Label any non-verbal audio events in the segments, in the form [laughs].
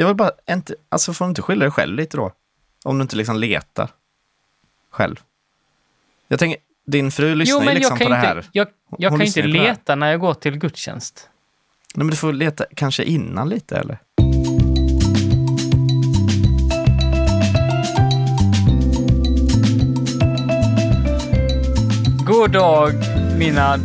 jag vill bara, inte, alltså får du inte skylla dig själv lite då? Om du inte liksom letar själv. Jag tänker, din fru lyssnar Jo, ju liksom jag kan på det inte, här. jag, jag kan inte leta när jag går till gudstjänst. Nej, men du får leta kanske innan lite eller? God dag mina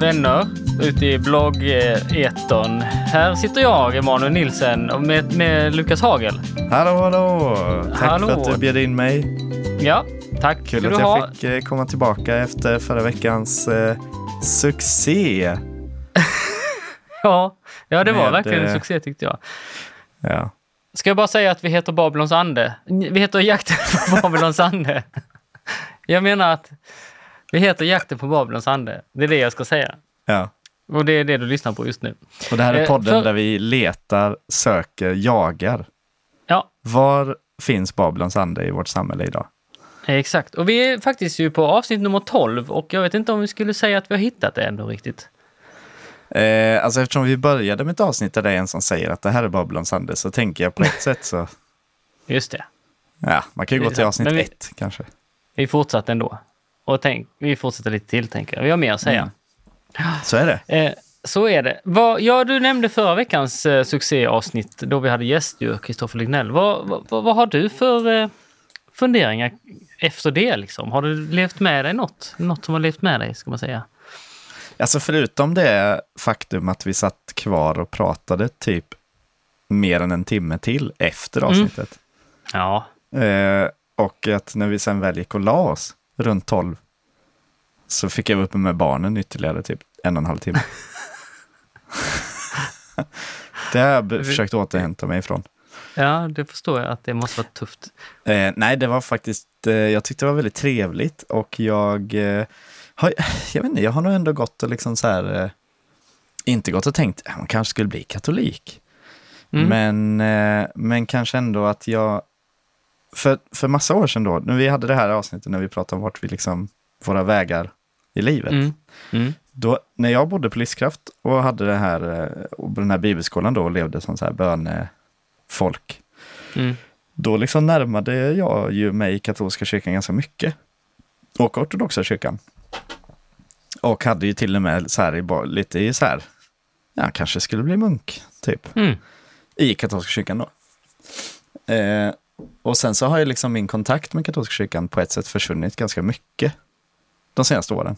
vänner ute i blogg-etern. Här sitter jag, Emanuel Nilsen, med, med Lukas Hagel. Hallå, hallå! Tack Hallå. för att du bjöd in mig. Ja, tack Kul att jag ha. fick eh, komma tillbaka efter förra veckans eh, succé. [laughs] Ja, ja, det var Med, verkligen en eh, succé tyckte jag. Ja. Ska jag bara säga att vi heter Babylons ande? Vi heter Jakten på [laughs] Babylons ande. Jag menar att vi heter Jakten på Babylons ande. Det är det jag ska säga. ja. Och det är det du lyssnar på just nu. Och det här är Eh, podden för- där vi letar, söker, jagar. Ja, Var finns Babylons ande i vårt samhälle idag? exakt. Och vi är faktiskt ju på avsnitt nummer 12 och jag vet inte om vi skulle säga att vi har hittat det ändå riktigt. Eh, alltså eftersom vi började med ett avsnitt där det är en som säger att det här är Babylons ande så tänker jag på ett [laughs] sätt så... Just det. Ja, man kan ju gå till avsnitt vi- ett kanske. Vi fortsatte ändå. Och tänk, vi fortsätter lite till tänker jag. Vi har mer att säga. Mm. Så är det. Eh, så är det. Vad, ja, du nämnde förra veckans eh, succéavsnitt då vi hade gästdjur, Kristoffer Lignell. Vad, vad, vad, har du för eh, funderingar efter det? Liksom? Har du levt med dig något? Något som har levt med dig, ska man säga? Alltså förutom det faktum att vi satt kvar och pratade typ mer än en timme till efter Mm. avsnittet. Ja, Eh, och att när vi sen väl gick och la oss runt 12 så fick jag vara uppe med barnen ytterligare typ en och en halv timme. [laughs] det har jag försökt återhämta mig ifrån. ja, det förstår jag att det måste vara tufft. Eh, nej, det var faktiskt, eh, jag tyckte det var väldigt trevligt och jag eh, har, [laughs] jag vet inte, jag har nog ändå gått och liksom så här, eh, inte gått och tänkt, att man kanske skulle bli katolik. Mm. Men, eh, men kanske ändå att jag, för, för massa år sedan då, när vi hade det här avsnittet när vi pratade om vart vi liksom, våra vägar i livet. Mm. Mm. Då, när jag bodde på Livskraft och hade det här, eh, och den här bibelskolan då och levde som så här bönefolk, Mm. då liksom närmade jag ju mig katolska kyrkan ganska mycket. Och ortodoxa kyrkan. Och hade ju till och med så här, i lite i så här, ja kanske skulle bli munk, typ. Mm. I katolska kyrkan då. Eh, och sen så har ju liksom min kontakt med katolska kyrkan på ett sätt försvunnit ganska mycket de senaste åren.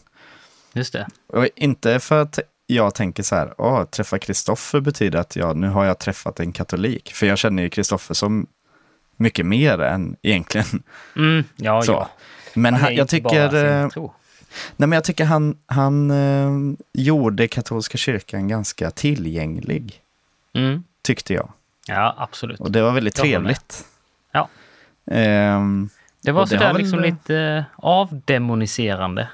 Just det. Och inte för att jag tänker så här, åh, träffa Kristoffer betyder att jag, nu har jag träffat en katolik. För jag känner ju Kristoffer som mycket mer än egentligen Mm. Ja, så. ja. Men han, jag tycker, eh, nej men jag tycker han, han eh, gjorde katolska kyrkan ganska tillgänglig, Mm. tyckte jag. Ja, absolut. Och det var väldigt trevligt. Ja. Ehm, Det var sådär väl- liksom lite eh, avdemoniserande.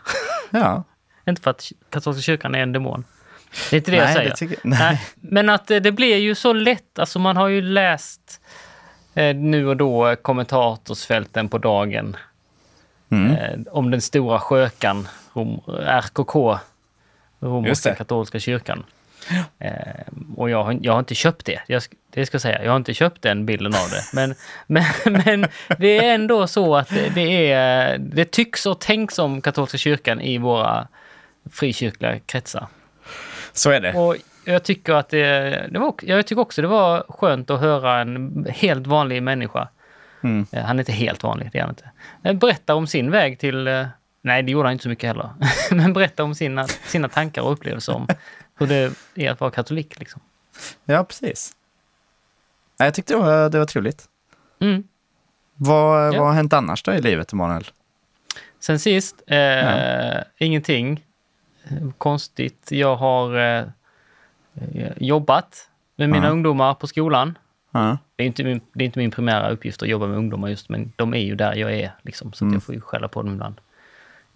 ja. [laughs] Inte för att katolska kyrkan är en demon. Det är inte det jag nej, säger. det tycker, nej. Nej, men att eh, det blir ju så lätt, alltså man har ju läst eh, nu och då eh, kommentatorsfälten på dagen Mm. eh, om den stora skökan, rom, RKK, romerska katolska kyrkan. Eh, och jag har, jag har inte köpt det, jag, det ska jag säga. Jag har inte köpt den bilden av det. Men, [laughs] men, men det är ändå så att det, är, det tycks och tänks om katolska kyrkan i våra frikyrkliga kretsar. Så är det. Och jag tycker att det, det var, jag tycker också det var skönt att höra en helt vanlig människa. Mm. Eh, Han är inte helt vanlig, det är han inte. Berätta om sin väg till... eh, Nej, det gjorde han inte så mycket heller. [laughs] Men berätta om sina, sina tankar och upplevelser om hur det är att vara katolik. Liksom. Ja, precis. Jag tyckte det var, det var trevligt. Mm. Vad, Ja. vad har hänt annars då i livet, Emanuel? Sen sist, eh, Ja. ingenting konstigt. Jag har eh, jobbat med mina Ja. ungdomar på skolan. Det är, inte min, det är inte min primära uppgift att jobba med ungdomar just, men de är ju där jag är. Liksom, så Mm. jag får ju skälla på dem ibland.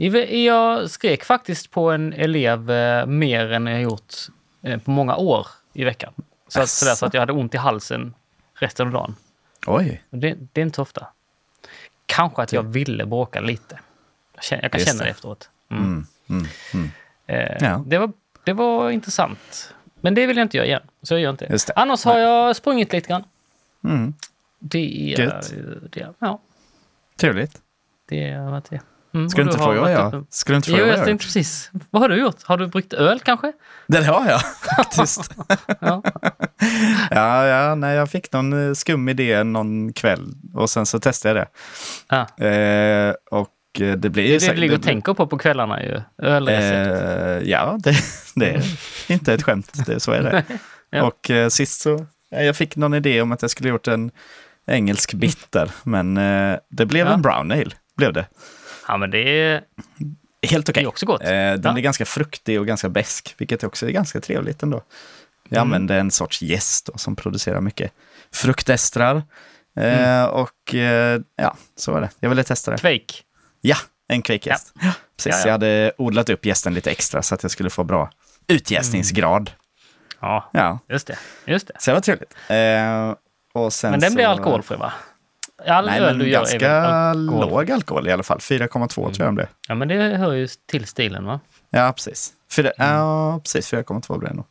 Jag skrek faktiskt på en elev eh, mer än jag gjort eh, på många år i veckan. Så, att, sådär, så att jag hade ont i halsen resten av dagen. Oj, Det, det är inte så ofta. Kanske att jag ville bråka lite. Jag, känner, jag kan Just känna det efteråt. Mm. mm, mm, mm. Eh, Ja. det, var, det var intressant. Men det vill jag inte göra igen. Så jag gör inte det. Annars har jag sprungit lite grann. Mm. Det är... Det, ja, Trevligt. det har varit det. Mm, Ska du inte fråga vad jag, ska du inte Jo, fråga jag tänkte precis. Vad har du gjort? Har du bryggt öl kanske? Det har jag [laughs] faktiskt. [laughs] Ja. ja, ja, nej, jag fick någon eh, skum idé någon kväll och sen så testade jag ja. det. Eh, och eh, det blir Det ju är det du ligger och tänker på på kvällarna ju. Ölrecept. Eh, ja, det, [laughs] det är inte ett skämt. Det, så är det. Ja. Och eh, sist så, ja, jag fick någon idé om att jag skulle gjort en engelsk bitter, men eh, det blev Ja. en brown ale. Blev det. Ja, men det är, Helt det okej. är också gott. Eh, den Ja. är ganska fruktig och ganska besk, vilket också är ganska trevligt ändå. Jag Mm. använde en sorts jäst då, som producerar mycket fruktestrar. Eh, Mm. Och eh, ja, så var det. Jag ville testa det. Kvejk. Ja, en kvejkgäst. Ja. Precis, Ja, ja. jag hade odlat upp gästen lite extra så att jag skulle få bra utjäsningsgrad. Ja, Ja, just det. Just det. så det var trevligt. Eh, och sen Men den så... blir alkoholfri va? All Nej, öl men du gör ganska väl alkoholfri? låg alkohol i alla fall. 4,2 tror jag den blev. Ja, men det hör ju till stilen va? Ja, precis. Fyra, Mm. Ja, precis. 4,2 blev det nog.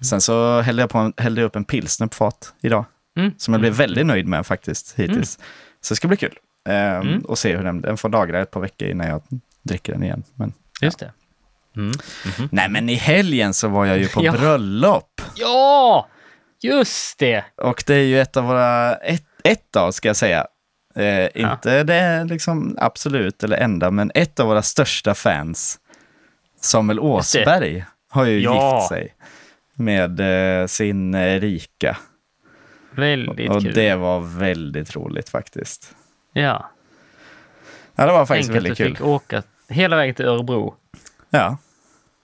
Sen så hällde jag, på en, hällde jag upp en pilsner på fat idag. Mm. Som jag blev väldigt nöjd med faktiskt hittills. Så det ska bli kul. Ehm, Mm. Och se hur den, den får lagra ett par veckor innan jag dricker den igen. Men, Just det. Mm. Mhm. Nej, men i helgen så var jag ju på [laughs] Ja. bröllop. Ja! Just det! Och det är ju ett av våra, ett, ett av ska jag säga, eh, inte det liksom absolut eller enda, men ett av våra största fans, Samuel. Åsberg, har ju Ja. gift sig med eh, sin eh, Rika. Väldigt Och kul. det var väldigt roligt faktiskt. Ja. Ja, det var faktiskt Tänk att du väldigt kul. fick åka hela vägen till Örebro Ja.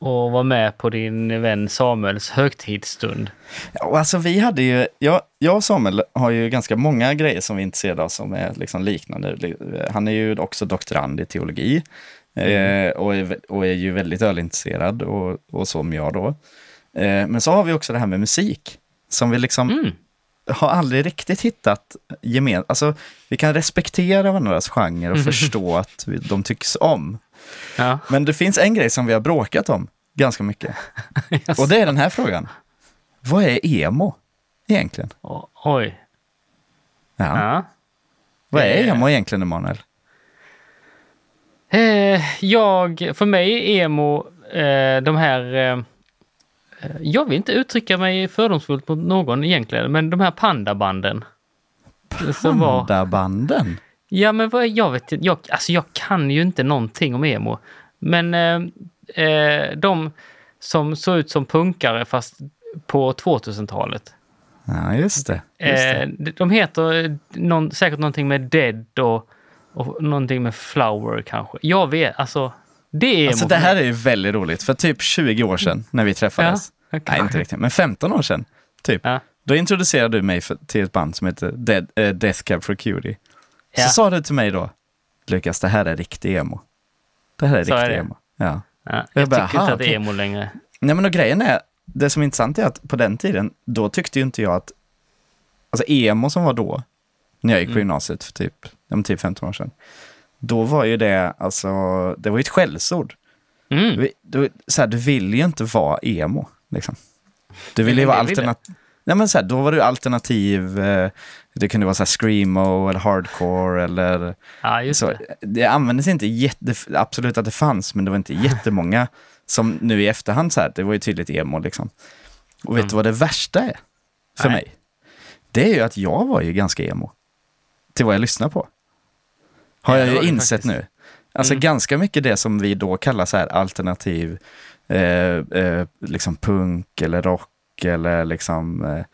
Och vara med på din vän Samuels högtidsstund. Ja, alltså vi hade ju, jag, jag och Samuel har ju ganska många grejer som vi är intresserade av som är liksom liknande. Han är ju också doktorand i teologi eh, och, är, och är ju väldigt ölintresserad och, och som jag då. Eh, men så har vi också det här med musik som vi liksom Mm. har aldrig riktigt hittat gemen... Alltså, vi kan respektera varandras genre och [laughs] förstå att de tycks om. Ja. Men det finns en grej som vi har bråkat om ganska mycket. [laughs] Och det är den här frågan. Vad är emo egentligen? O- Oj. Ja. Ja. Vad är emo egentligen, Emanuel? Eh, jag, för mig är emo eh, de här... Eh, eh, jag vill inte uttrycka mig fördomsfullt mot någon egentligen, men de här pandabanden. Pandabanden? Ja, men vad, jag vet inte, jag, alltså jag kan ju inte någonting om emo. Men eh, eh, de som såg ut som punkare fast på 2000-talet. Ja, just det. Just det. Eh, de- heter någon, säkert någonting med Dead och, och någonting med Flower kanske. Jag vet, alltså. Det är Alltså det här är ju väldigt roligt. För typ 20 år sedan när vi träffades. Ja, Nej, inte riktigt. Men 15 år sedan, typ. Ja. Då introducerade du mig för, till ett band som heter Dead, eh, Death Cab for Cutie. Så Ja. sa du till mig då, Lukas, det här är riktig emo. Det här är riktig det? emo. Ja. Ja, Jag jag bara, tycker inte att det är emo längre. Nej men och grejen är, det som är intressant är att på den tiden, då tyckte ju inte jag att, alltså emo som var då, när jag gick på Mm. gymnasiet för typ, ja, typ 15 år sedan, då var ju det, alltså, det var ju ett skällsord. Mm. Du, så här, du vill ju inte vara emo, liksom. Du vill ju vara alternativ. Nej, men så här, då var du alternativ, eh, det kunde vara så här screamo eller hardcore eller Ja, så. det. Det användes inte jätte, absolut att det fanns, men det var inte jättemånga som nu i efterhand så här, det var ju tydligt emo liksom. Och vet Mm. du vad det värsta är för Nej. mig? Det är ju att jag var ju ganska emo till vad jag lyssnar på. Har Ja, jag det ju insett faktiskt. nu. Alltså Mm. ganska mycket det som vi då kallar så här alternativ, eh, eh, liksom punk eller rock eller liksom eh,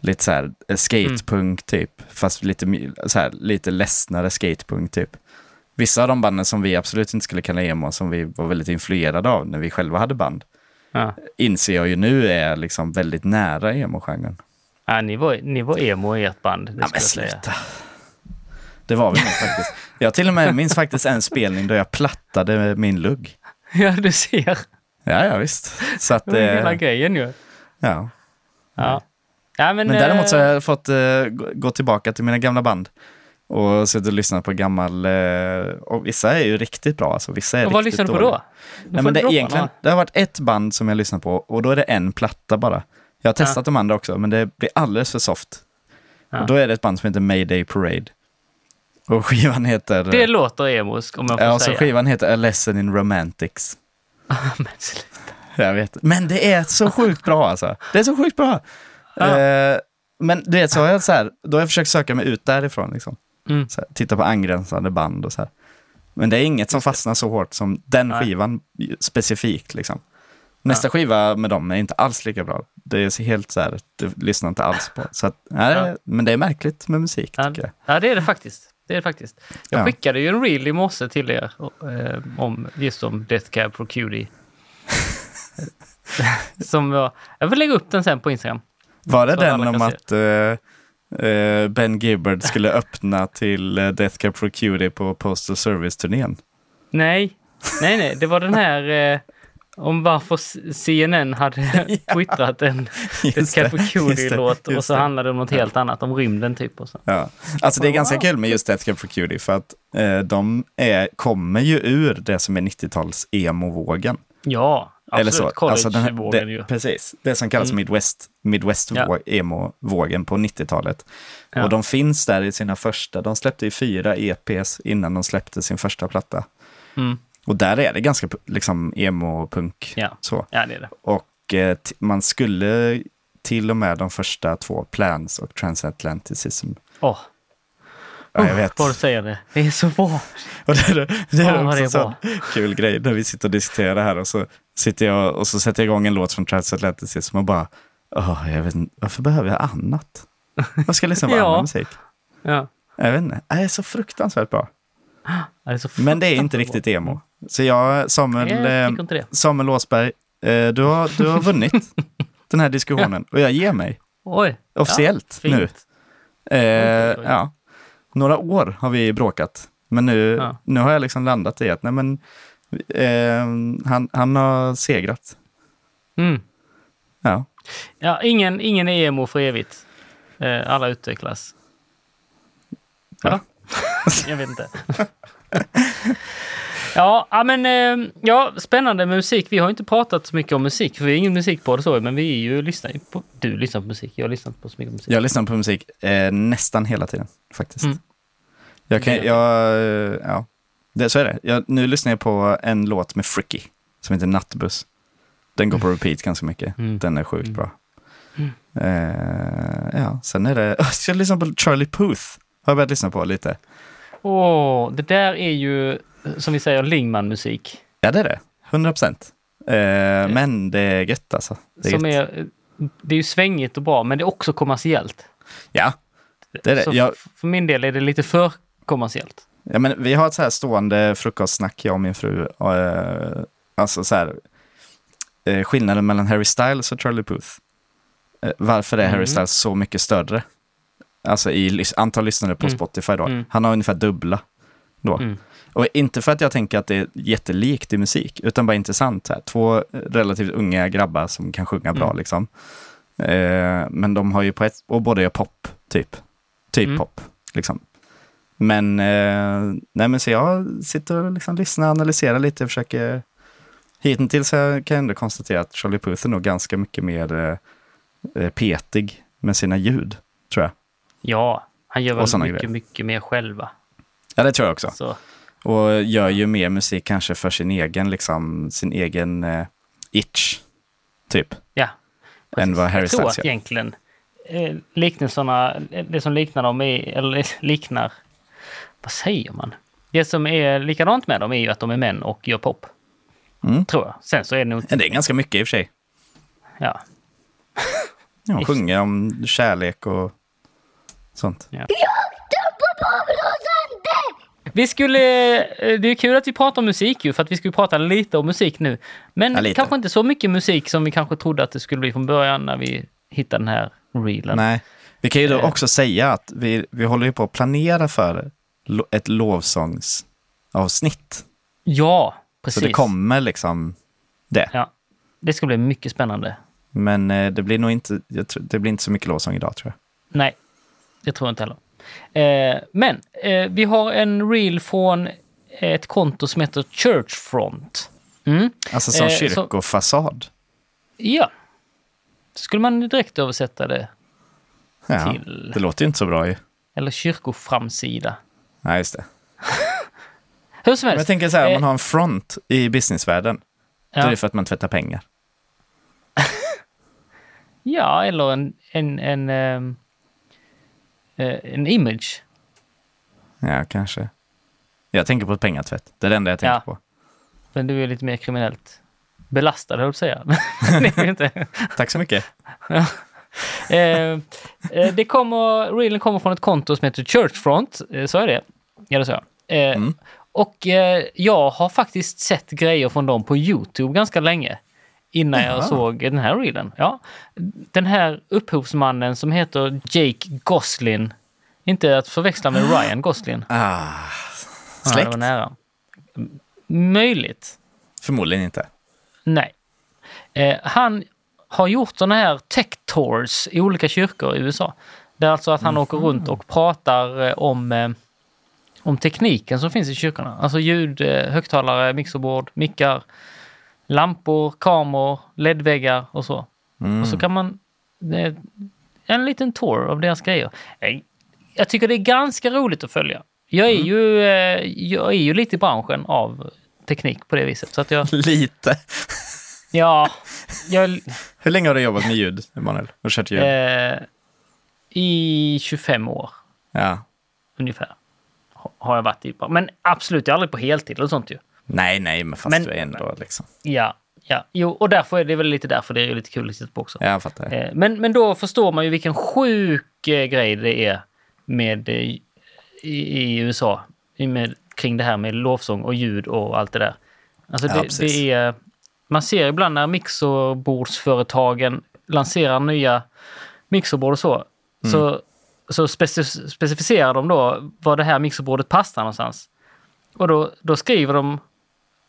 lite så här eh, skatepunk typ. Fast lite, så här, lite ledsnare skatepunk typ. Vissa av de banden som vi absolut inte skulle kalla emo, som vi var väldigt influerade av när vi själva hade band, Ja. inser jag ju nu är liksom väldigt nära emo-genren. Ja, ni, var, ni var emo i ert band, det Ja, men säga. sluta. Det var vi nog [laughs] faktiskt. Jag till och med minns faktiskt en spelning då jag plattade min lugg. Ja, du ser. Ja, ja visst. Så att, Det var hela eh, grejen ju. ja. Ja. ja men, Men däremot så har eh, jag fått eh, gå- tillbaka till mina gamla band. Och suttit och lyssnat på gammal, eh, och vissa är ju riktigt bra, alltså vissa är och vad lyssnade du på då? Du Nej, men det, egentligen, det har varit ett band som jag lyssnar på och då är det en platta bara. Jag har testat de andra också, men det blir alldeles för soft. Ja. Och då är det ett band som heter Mayday Parade. Och skivan heter... Det låter emosk om jag får ja, och så säga. skivan heter A Lesson in Romantics. [laughs] Men sluta. Jag vet. Men det är så sjukt bra alltså. Det är så sjukt bra. Ja. Eh, men du vet, så har jag så här, då har jag försökt söka mig ut därifrån. Liksom. Mm. Här, titta på angränsande band och så här. Men det är inget som fastnar så hårt som den Nej. skivan specifikt. Liksom. Nästa skiva med dem är inte alls lika bra. Det är helt så här, det lyssnar inte alls på. Så att, nej, Ja. Men det är märkligt med musik Ja, tycker jag. ja, det är det faktiskt. Det är det faktiskt. Jag Ja. skickade ju en reel i morse till er eh, om just om Death Cab for Cutie. [laughs] Som var, jag vill lägga upp den sen på Instagram. Var det den om att eh, eh, Ben Gibbard skulle öppna till uh, Death Cab for Cutie på Postal Service-turnén? Nej, nej, nej, det var den här eh, om varför CNN hade [laughs] twittrat en Death det, for Cutie-låt och så handlade det om något helt annat, om rymden typ. Och så. Ja. Alltså det är ganska kul med just Death Cab for Cutie för att eh, de är, kommer ju ur det som är 90-tals emo-vågen. Ja, absolut. Eller så. Alltså den här- det, ju. Precis, det som kallas Mm. Midwest, Midwest Ja. vå- emo-vågen på 90-talet. Ja. Och de finns där i sina första, de släppte ju fyra EPs innan de släppte sin första platta. Mm. Och där är det ganska liksom emo-punk. Ja. Så. Ja, det är det. Och eh, man skulle till och med de första två, Plans och Transatlanticism. Åh, Ja, jag vet. vad du säger det. Det är så bra. Och det, är- det är vad också det är en sån kul grej när vi sitter och diskuterar det här och så sitter jag och så sätter jag igång en låt från Transatlanticism och bara, åh, jag vet inte, varför behöver jag annat? Vad ska jag lyssna på [laughs] Ja. annan musik? Ja. Jag vet inte, det är så fruktansvärt bra. Ja, Det är så Men det är inte fruktansvärt riktigt emo. Så jag, Samuel, bra. Jag eh, det. Samuel Åsberg, eh, du har, du har vunnit [laughs] den här diskussionen och jag ger mig Oj. officiellt ja, nu. Eh, ja. Några år har vi bråkat, men nu, Ja. nu har jag liksom landat i att nej, men, eh, han, han har segrat. Mm. Ja. Ja, ingen, ingen är emo för evigt. Eh, alla utvecklas. Ja. Jag vet inte. [laughs] ja, men eh, ja, spännande med musik. Vi har inte pratat så mycket om musik, för vi är ingen musikpodd så, men vi är ju lyssnar ju på... Du lyssnar på musik, jag har lyssnat på så mycket musik. Jag lyssnar på musik eh, nästan hela tiden faktiskt. Mm. Jag kan, jag, ja, det, så är det. Jag, nu lyssnar jag på en låt med Fricky som heter Nattbuss. Den går på repeat ganska mycket. Mm. Den är sjukt Mm. bra. Eh, ja, sen är det... [laughs] Jag lyssnar på Charlie Puth. Har jag börjat lyssna på lite. Åh, det där är ju, som vi säger, Lingman-musik. Ja, det är det. 100 procent. Eh, men det är gött alltså. Det är Som gött. är, det är ju svängigt och bra, men det är också kommersiellt. Ja, det är det. Jag, för min del är det lite för kommersiellt. ja, men vi har ett så här stående frukostsnack, jag och min fru. Och, eh, alltså så här, eh, skillnaden mellan Harry Styles och Charlie Puth. Eh, varför är Harry Mm. Styles så mycket större? Alltså i antal lyssnare på Mm. Spotify då. Mm. Han har ungefär dubbla då. Mm. Och inte för att jag tänker att det är jättelikt i musik, utan bara intressant. Här. Två relativt unga grabbar som kan sjunga bra Mm. liksom. Eh, men de har ju på ett, och båda gör pop, typ. Typ Mm. pop, liksom. Men, eh, nej men så jag sitter och liksom lyssnar, analyserar lite, försöker... Hittills så kan jag ändå konstatera att Charlie Puth är nog ganska mycket mer eh, eh, petig med sina ljud, tror jag. Ja, han gör väl mycket, grejer. mycket mer själva. Ja, det tror jag också. Så, Och gör ju mer musik kanske för sin egen, liksom, sin egen eh, itch, typ. ja. Än vad Harry Jag tror Styles att gör. egentligen eh, liknelserna, eh, det som liknar dem är, eller [laughs] liknar, vad säger man? Det som är likadant med dem är ju att de är män och gör pop. Mm. Tror jag. Sen så är det nog Ja, Det är ganska mycket i och för sig. ja. Ja, sjunga om kärlek och sånt. Vi skulle, eh, det är kul att vi pratar om musik ju, för att vi skulle prata lite om musik nu. Men Ja, kanske inte så mycket musik som vi kanske trodde att det skulle bli från början när vi hittade den här reelen. Nej. Vi kan ju då Eh. också säga att vi, vi håller ju på att planera för ett lovsångsavsnitt. Ja, precis. Så det kommer liksom det. Ja, det ska bli mycket spännande. Men eh, det blir nog inte, tror, det blir inte så mycket lovsång idag tror jag. Nej, det tror jag inte heller. Eh, men eh, vi har en reel från ett konto som heter Churchfront. Mm. Alltså som Eh, så- kyrkofasad. Ja. Skulle man direkt översätta det? Ja, till. det låter ju inte så bra ju. Eller kyrkoframsida. Nej, just det. [laughs] Hur som Men helst. jag tänker så här, om man Eh, har en front i businessvärlden, då ja. är det för att man tvättar pengar. [laughs] Ja, eller en, en, en, eh, en image. Ja, kanske. Jag tänker på pengatvätt. Det är det enda jag tänker Ja. på. Men du är lite mer kriminellt belastad, höll jag på att säga. [laughs] Men inte. Tack så mycket. Eh, [laughs] eh, det kommer, reelen kommer från ett konto som heter Churchfront, eh, så är det. Ja, sa jag. Eh, Mm. Och eh, jag har faktiskt sett grejer från dem på YouTube ganska länge. Innan jag Jaha. såg den här reelen. Ja. Den här upphovsmannen som heter Jake Goslin. Inte att förväxla med Ryan Goslin. Ah, Ja, det släkt? var nära. Möjligt. Förmodligen inte. Nej. Eh, han har gjort sådana här tech tours i olika kyrkor i USA. Det är alltså att han åker runt och pratar eh, om, eh, om tekniken som finns i kyrkorna. Alltså ljud, eh, högtalare, mixerbord, mickar, lampor, kameror, ledväggar och så. Mm. Och så kan man... En liten tour av deras grejer. Jag tycker det är ganska roligt att följa. Jag är, ju, eh, jag är ju lite i branschen av teknik på det viset. Så att jag, [laughs] Lite. Ja, jag, Hur länge har du jobbat med ljud, Emanuel? Och kört ljud? eh, i 25 år Ja. ungefär ha- har jag varit i. Men absolut, jag är aldrig på heltid eller sånt ju. Nej, nej, men fast Men- du är ändå liksom. Ja, ja, jo, och därför är det väl lite därför det är lite kul att titta på också. Ja, jag fattar. Eh, Men, men då förstår man ju vilken sjuk eh, grej det är med eh, i, i USA med, kring det här med lovsång och ljud och allt det där. Alltså Ja, det, precis. det är, man ser ibland när mixerbordsföretagen lanserar nya mixerbord och så, Mm. så, så speci- specificerar de då var det här mixerbordet passar någonstans. Och då, då skriver de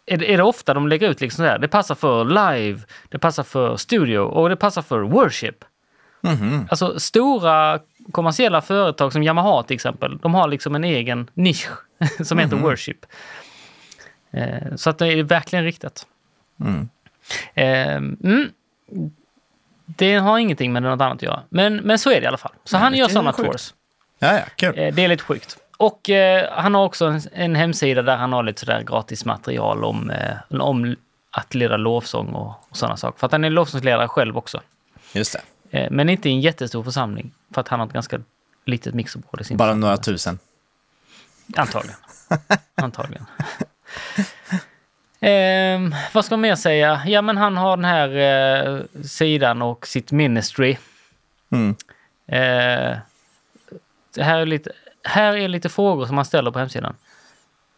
är det, är det ofta de lägger ut liksom så här, det passar för live, det passar för studio och det passar för worship. Mhm. Alltså stora kommersiella företag som Yamaha till exempel, de har liksom en egen nisch [laughs] som heter worship. Eh, så att det är verkligen riktat. Mm. Eh, mm, det har ingenting med något annat att göra. Men, men så är det i alla fall. Så Nej, han gör sådana tours. Ja, ja, kul. Eh, Det är lite sjukt. Och eh, han har också en, en hemsida där han har lite sådär gratis material om, eh, om att leda lovsång och, och sådana saker. För att han är lovsångsledare själv också. Just det. Eh, men inte i en jättestor församling. För att han har ett ganska litet mixerbord i sin Bara församling. några tusen. Antagligen. [laughs] Antagligen. Ehm, vad ska man mer säga? Ja, men han har den här eh, sidan och sitt ministry. Mm. Eh, det här, är lite, här är lite frågor som man ställer på hemsidan.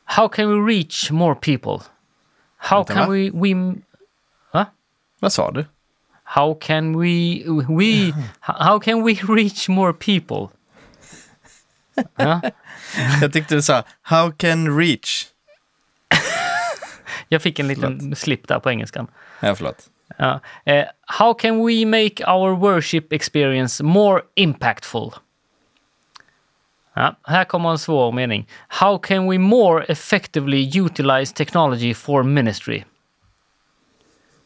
How can we reach more people? How Vänta, can va? we, we... Va? Vad sa du? How can we... we how can we reach more people? [laughs] Ja, Jag tyckte du sa How can reach? Jag fick en liten slip där på engelskan. Ja, förlåt. Ja. Eh, how can we make our worship experience more impactful? Ja, här kommer en svår mening. How can we more effectively utilize technology for ministry?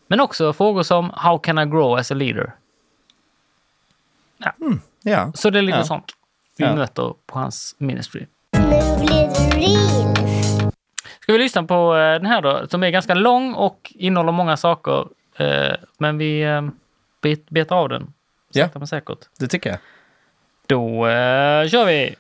Men också frågor som How can I grow as a leader? Ja. Så det är lite Ja. sånt vi möter på hans ministry. Ska vi lyssna på eh, den här då, som är ganska lång och innehåller många saker. Eh, men vi eh, bet, betar av den. Sakta men säkert. Det tycker jag. Då kör vi!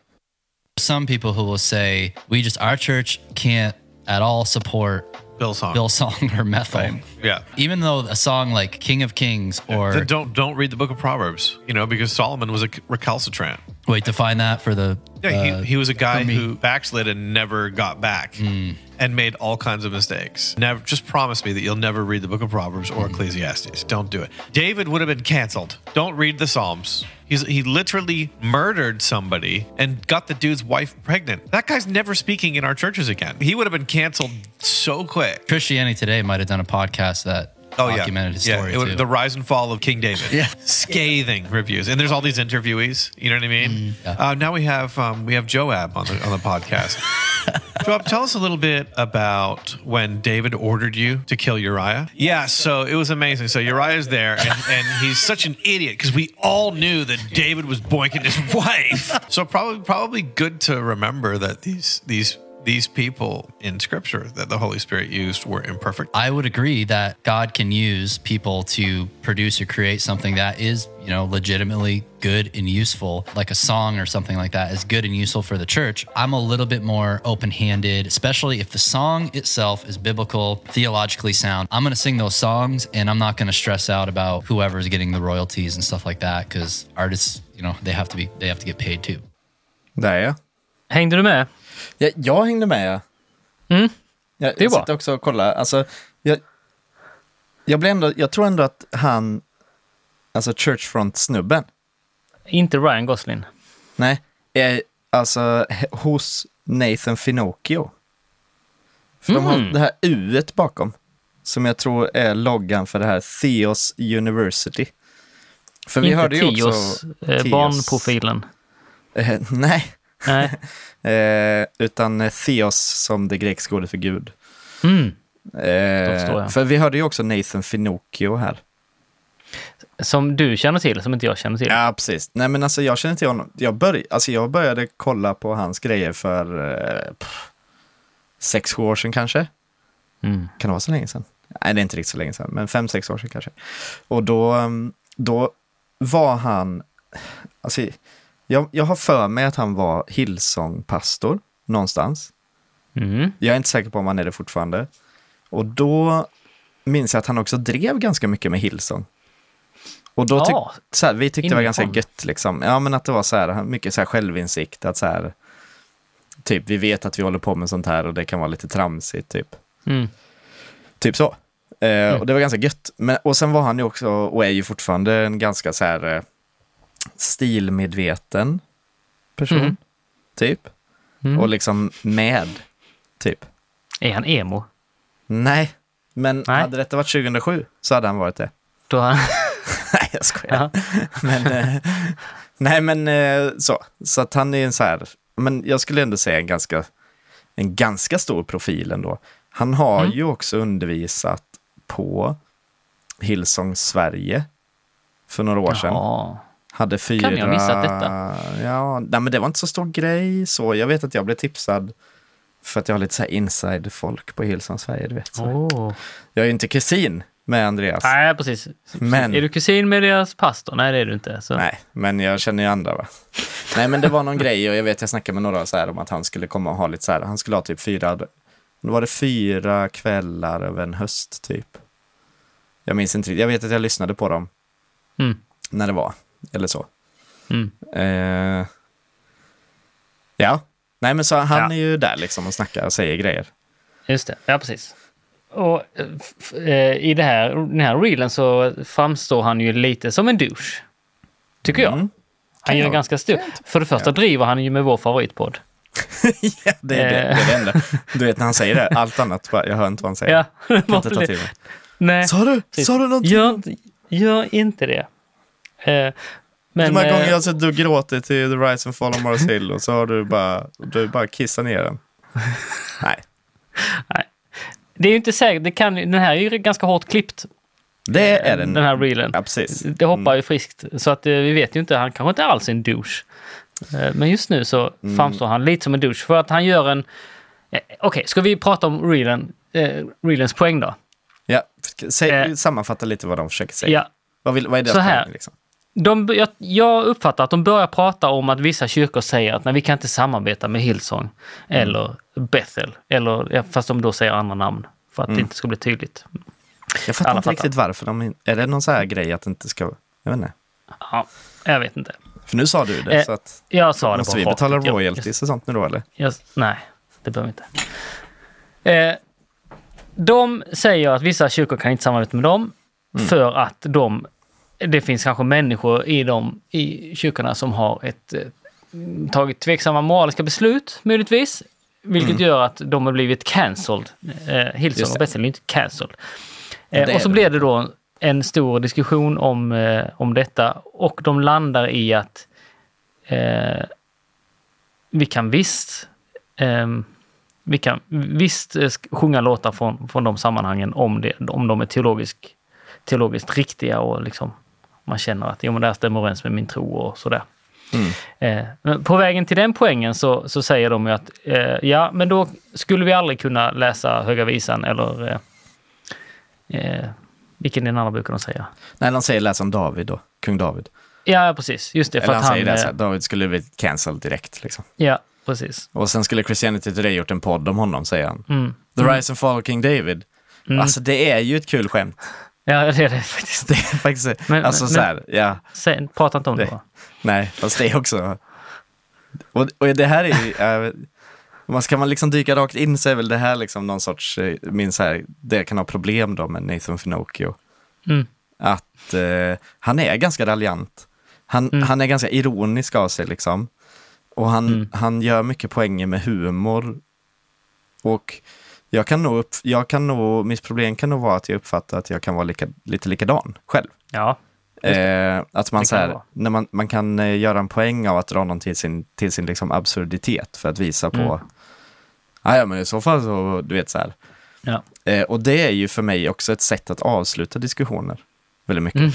some people who will say we just our church can't at all support Bill song. Bill song or Methel. Right. Yeah. Even though a song like King of Kings or Then don't don't read the book of Proverbs. You know because Solomon was a recalcitrant. Wait, define that for the Yeah, uh, he, he was a guy for me. who backslid and never got back and made all kinds of mistakes. Never just promise me that you'll never read the book of Proverbs or Ecclesiastes. Don't do it. David would have been canceled. Don't read the Psalms. He's he literally murdered somebody and got the dude's wife pregnant. That guy's never speaking in our churches again. He would have been canceled so quick. Christianity Today might have done a podcast that Oh yeah, documented his yeah. story it would- too. the rise and fall of King David. [laughs] Yeah. scathing reviews, and there's all these interviewees. You know what I mean? Mm-hmm. yeah. uh, now we have um, we have Joab on the on the podcast. [laughs] Joab, tell us a little bit about when David ordered you to kill Uriah. Yeah, so it was amazing. So Uriah's there, and, and he's such an idiot because we all knew that David was boinking his [laughs] wife. So probably probably good to remember that these these these people in Scripture that the Holy Spirit used were imperfect. I would agree that God can use people to produce or create something that is, you know, legitimately good and useful, like a song or something like that is good and useful for the church. I'm a little bit more open handed, especially if the song itself is biblical, theologically sound. I'm going to sing those songs and I'm not going to stress out about whoever's getting the royalties and stuff like that because artists, you know, they have to be, they have to get paid too. Där ja. Hängde du med? Jag, jag hängde med. Mm. Jag, Det är jag bra. sitter också och kollar. Alltså, jag, jag, blir ändå, jag tror ändå att han, alltså Churchfront-snubben, Inte Ryan Gosling. nej, är alltså hos Nathan Finocchio. För de har Mm. det här u bakom, som jag tror är loggan för det här Theos University. För vi inte hörde ju också... eh, Tios- barnprofilen. Eh, nej, Nej. [laughs] eh, utan eh, Theos som det grekiska ordet för Gud. Mm. Eh, för vi hörde ju också Nathan Finocchio här. Som du känner till, som inte jag känner till. Ja, precis. Nej, men alltså jag känner till honom. Jag, börj alltså, jag började kolla på hans grejer för eh, pff, sex, sju år sedan kanske. Mm. Kan det vara så länge sedan? Nej, det är inte riktigt så länge sedan, men fem, sex år sedan kanske. Och då, mm, då var han, alltså, jag, jag har för mig att han var Hillsong-pastor någonstans. Mm. Jag är inte säker på om han är det fortfarande. Och då minns jag att han också drev ganska mycket med Hillsong. Och då tyck, Ja, så här, vi tyckte det var ganska gött liksom. Ja, men att det var så här, mycket så här självinsikt. Att så här, typ, vi vet att vi håller på med sånt här och det kan vara lite tramsigt, typ. Mm. Typ så. Eh, Och det var ganska gött. Men, och sen var han ju också, och är ju fortfarande, en ganska så här eh, stilmedveten person, Mm. typ. Mm. Och liksom med, typ. Är han emo? Nej, men Nej. hade detta varit 2007 så hade han varit det. Då han... [laughs] Nej, jag skojar. Men, eh, nej, men eh, så. Så att han är en så här, men jag skulle ändå säga en ganska, en ganska stor profil ändå. Han har Mm. ju också undervisat på Hillsong Sverige för några år sedan. Ja. Hade fyra... Kan jag ha missat detta? Ja, nej, men det var inte så stor grej så. Jag vet att jag blev tipsad för att jag har lite så här inside-folk på Hillsong Sverige, du vet. Så. Oh. Jag är ju inte kusin med Andreas. Nej, precis. Men- Är du kusin med deras pastor? Nej, det är du inte. Så. Nej, men jag känner ju andra va. Nej, men det var någon grej och jag vet jag snackade med några så här om att han skulle komma och ha lite så här, han skulle ha typ fyra, då var det fyra kvällar över en höst typ. Jag minns inte jag vet att jag lyssnade på dem Mm. när det var, eller så. Mm. Eh, ja, nej men så han Ja. är ju där liksom och snackar och säger grejer. Just det, ja precis. Och eh, i det här, den här reelen så framstår han ju lite som en douche. Tycker jag. Mm. Han gör jag- ganska stor. För det första driver han ju med vår favoritpodd. [laughs] ja, det är det, det, är det enda. Du vet när han säger det, allt annat, bara, jag hör inte vad han säger. Ja, Jag [laughs] kan inte ta till mig. Nej, Sa du? Sa du någonting? Gör, gör inte det. Eh, men, De här gånger eh, jag har sett du gråter till The Rise and Fall of Mars Hill och så har du bara, du bara kissat ner den. [laughs] Nej, det är ju inte säkert, det kan, den här är ju ganska hårt klippt. det är den. Den här reelen. Ja, precis. Det hoppar ju friskt. Så att eh, vi vet ju inte, han kanske inte alls är en douche. Eh, Men just nu så Mm. framstår han lite som en douche för att han gör en... eh, Okej, ska vi prata om reelen, eh, reelens poäng då? Ja, säg, Eh. sammanfatta lite vad de försöker säga. Ja, Vad, vill, vad är deras Så här. poäng? Liksom? De, jag, jag uppfattar att de börjar prata om att vissa kyrkor säger att nej, vi kan inte samarbeta med Hillsong Mm. eller Bethel, eller, fast de då säger andra namn för att Mm. det inte ska bli tydligt. Jag fattar alla inte fattar. riktigt varför de Är det någon så här grej att det inte ska... Jag vet inte. Ja, jag vet inte. För nu sa du det, Eh, så att... Jag sa det Måste vi betala royalties och sånt nu då eller? Jag, nej, det behöver vi inte. Eh, de säger att vissa kyrkor kan inte samarbeta med dem för att de, det finns kanske människor i de i kyrkorna som har ett, eh, tagit tveksamma moraliska beslut möjligtvis. Vilket gör att de har blivit cancelled. Eh, Hillsong och det. Bethel är inte cancelled. Eh, och så blir det då en stor diskussion om, eh, om detta och de landar i att eh, vi kan visst ehm, vi kan visst eh, sjunga låtar från, från de sammanhangen om, det, om de är teologisk, teologiskt riktiga och liksom man känner att jo, men det här stämmer överens med min tro och sådär. Eh, men på vägen till den poängen så, så säger de ju att eh, ja, men då skulle vi aldrig kunna läsa Höga Visan eller eh, eh, vilken är den andra boken de säger? Nej, de säger läs om David då, kung David. Ja, precis. Just det. För Eller att han han... säger det, så eh, här, David skulle bli cancelled direkt. Liksom. ja, precis. Och sen skulle Christianity Today gjort en podd om honom, säger han. Mm. The Rise and Fall of King David. Alltså det är ju ett kul skämt. Ja, det är det faktiskt. Det är faktiskt, Men- alltså men- så här, ja, Säg, prata inte om det. Det- bara. nej, fast det är också... Och, och det här är ju, [laughs] jag vet- man ska man liksom dyka rakt in så är väl det här liksom någon sorts, eh, min så här, det kan ha problem då med Nathan Finocchio. Mm. Att eh, han är ganska raljant. Han, Mm. han är ganska ironisk av sig liksom. Och han, Mm. han gör mycket poänger med humor. Och jag kan nog, upp, jag kan nog, mitt problem kan nog vara att jag uppfattar att jag kan vara lika, lite likadan själv. Ja, Eh, att man, Det så här, det när man, man kan eh, göra en poäng av att dra någon till sin, till sin liksom absurditet för att visa på, Mm. "Ah, ja men i så fall så, du vet så här. ja. Eh, och det är ju för mig också ett sätt att avsluta diskussioner väldigt mycket. Mm.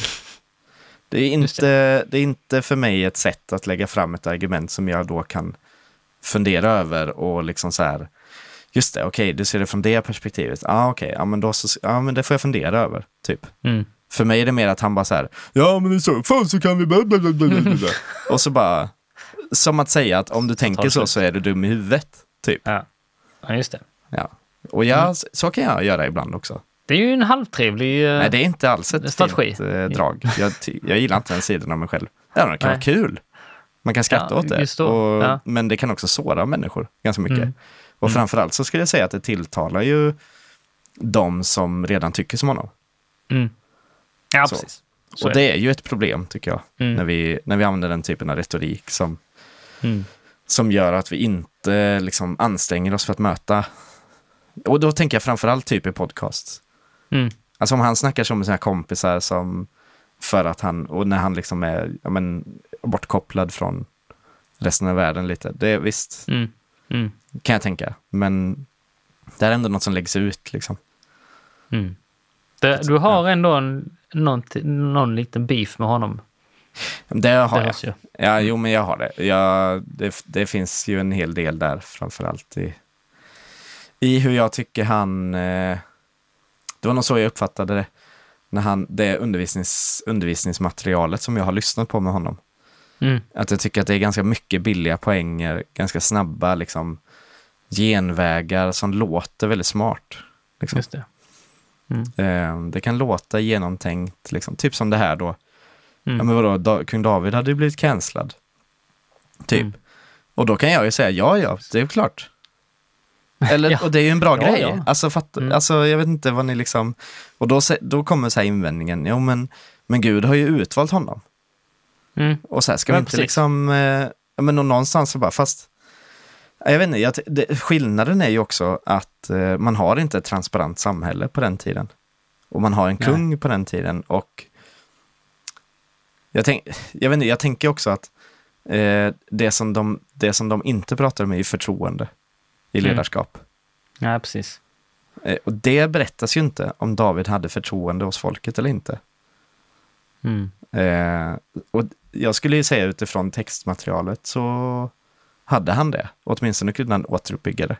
Det, är inte, det är inte för mig ett sätt att lägga fram ett argument som jag då kan fundera över och liksom så här, just det, okej, du ser det från det perspektivet. Ja, ah, okej, ja, men då så, ja, men det får jag fundera över, typ. Mm. För mig är det mer att han bara så här, ja men i så fall så kan vi bla." [laughs] Och så bara, som att säga att om du tänker så så är du dum i huvudet, typ. Ja. ja, just det. Ja. Och jag, Mm. så kan jag göra ibland också. Det är ju en halvtrevlig... eh, Nej, det är inte alls ett Strategi. fint eh, drag. Jag, jag gillar inte den sidan av mig själv. Ja, det kan Nej. vara kul. Man kan skratta Ja, åt det. Och, Ja. Men det kan också såra människor ganska mycket. Mm. Och framförallt så skulle jag säga att det tilltalar ju de som redan tycker som honom. Mm. Ja, Så. precis. Så och är det är ju ett problem, tycker jag, Mm. när, vi, när vi använder den typen av retorik som, Mm. som gör att vi inte liksom, anstränger oss för att möta. Och då tänker jag framförallt typ i podcast. Mm. Alltså om han snackar som med sina kompisar som för att han, och när han liksom är ja, men, bortkopplad från resten av världen lite. Det är visst, Mm. Mm. kan jag tänka. Men det är ändå något som läggs ut liksom. Mm. Det, du har ändå en, någon, någon liten beef med honom. Det har det jag. Ja, jo, men jag har det. Jag, det. Det finns ju en hel del där, framförallt i, i hur jag tycker han... Eh, det var nog så jag uppfattade det. När han, det undervisnings, undervisningsmaterialet som jag har lyssnat på med honom. Mm. Att jag tycker att det är ganska mycket billiga poänger, ganska snabba liksom, genvägar som låter väldigt smart. Liksom. Just det. Eh, det kan låta genomtänkt, liksom. typ som det här då. Mm. Ja, men vadå, da, kung David hade ju blivit cancellad. Typ. Mm. Och då kan jag ju säga ja, ja, det är klart. Eller, [laughs] Ja. och det är ju en bra Ja, grej. ja. Alltså, fatt, Mm. alltså, jag vet inte vad ni liksom... Och då, då kommer så här invändningen, jo men, men Gud har ju utvalt honom. Mm. Och så här, ska Ja, vi inte precis. liksom... Eh, men någonstans så bara, fast... Jag vet inte, jag, det, skillnaden är ju också att eh, man har inte ett transparent samhälle på den tiden. Och man har en Nej. kung på den tiden och jag, tänk, jag, vet inte, jag tänker också att eh, det, som de, det som de inte pratar om är ju förtroende i Mm. ledarskap. Ja, precis. Eh, och det berättas ju inte om David hade förtroende hos folket eller inte. Mm. Eh, och jag skulle ju säga utifrån textmaterialet så hade han det. Åtminstone kunde han återuppbygga det.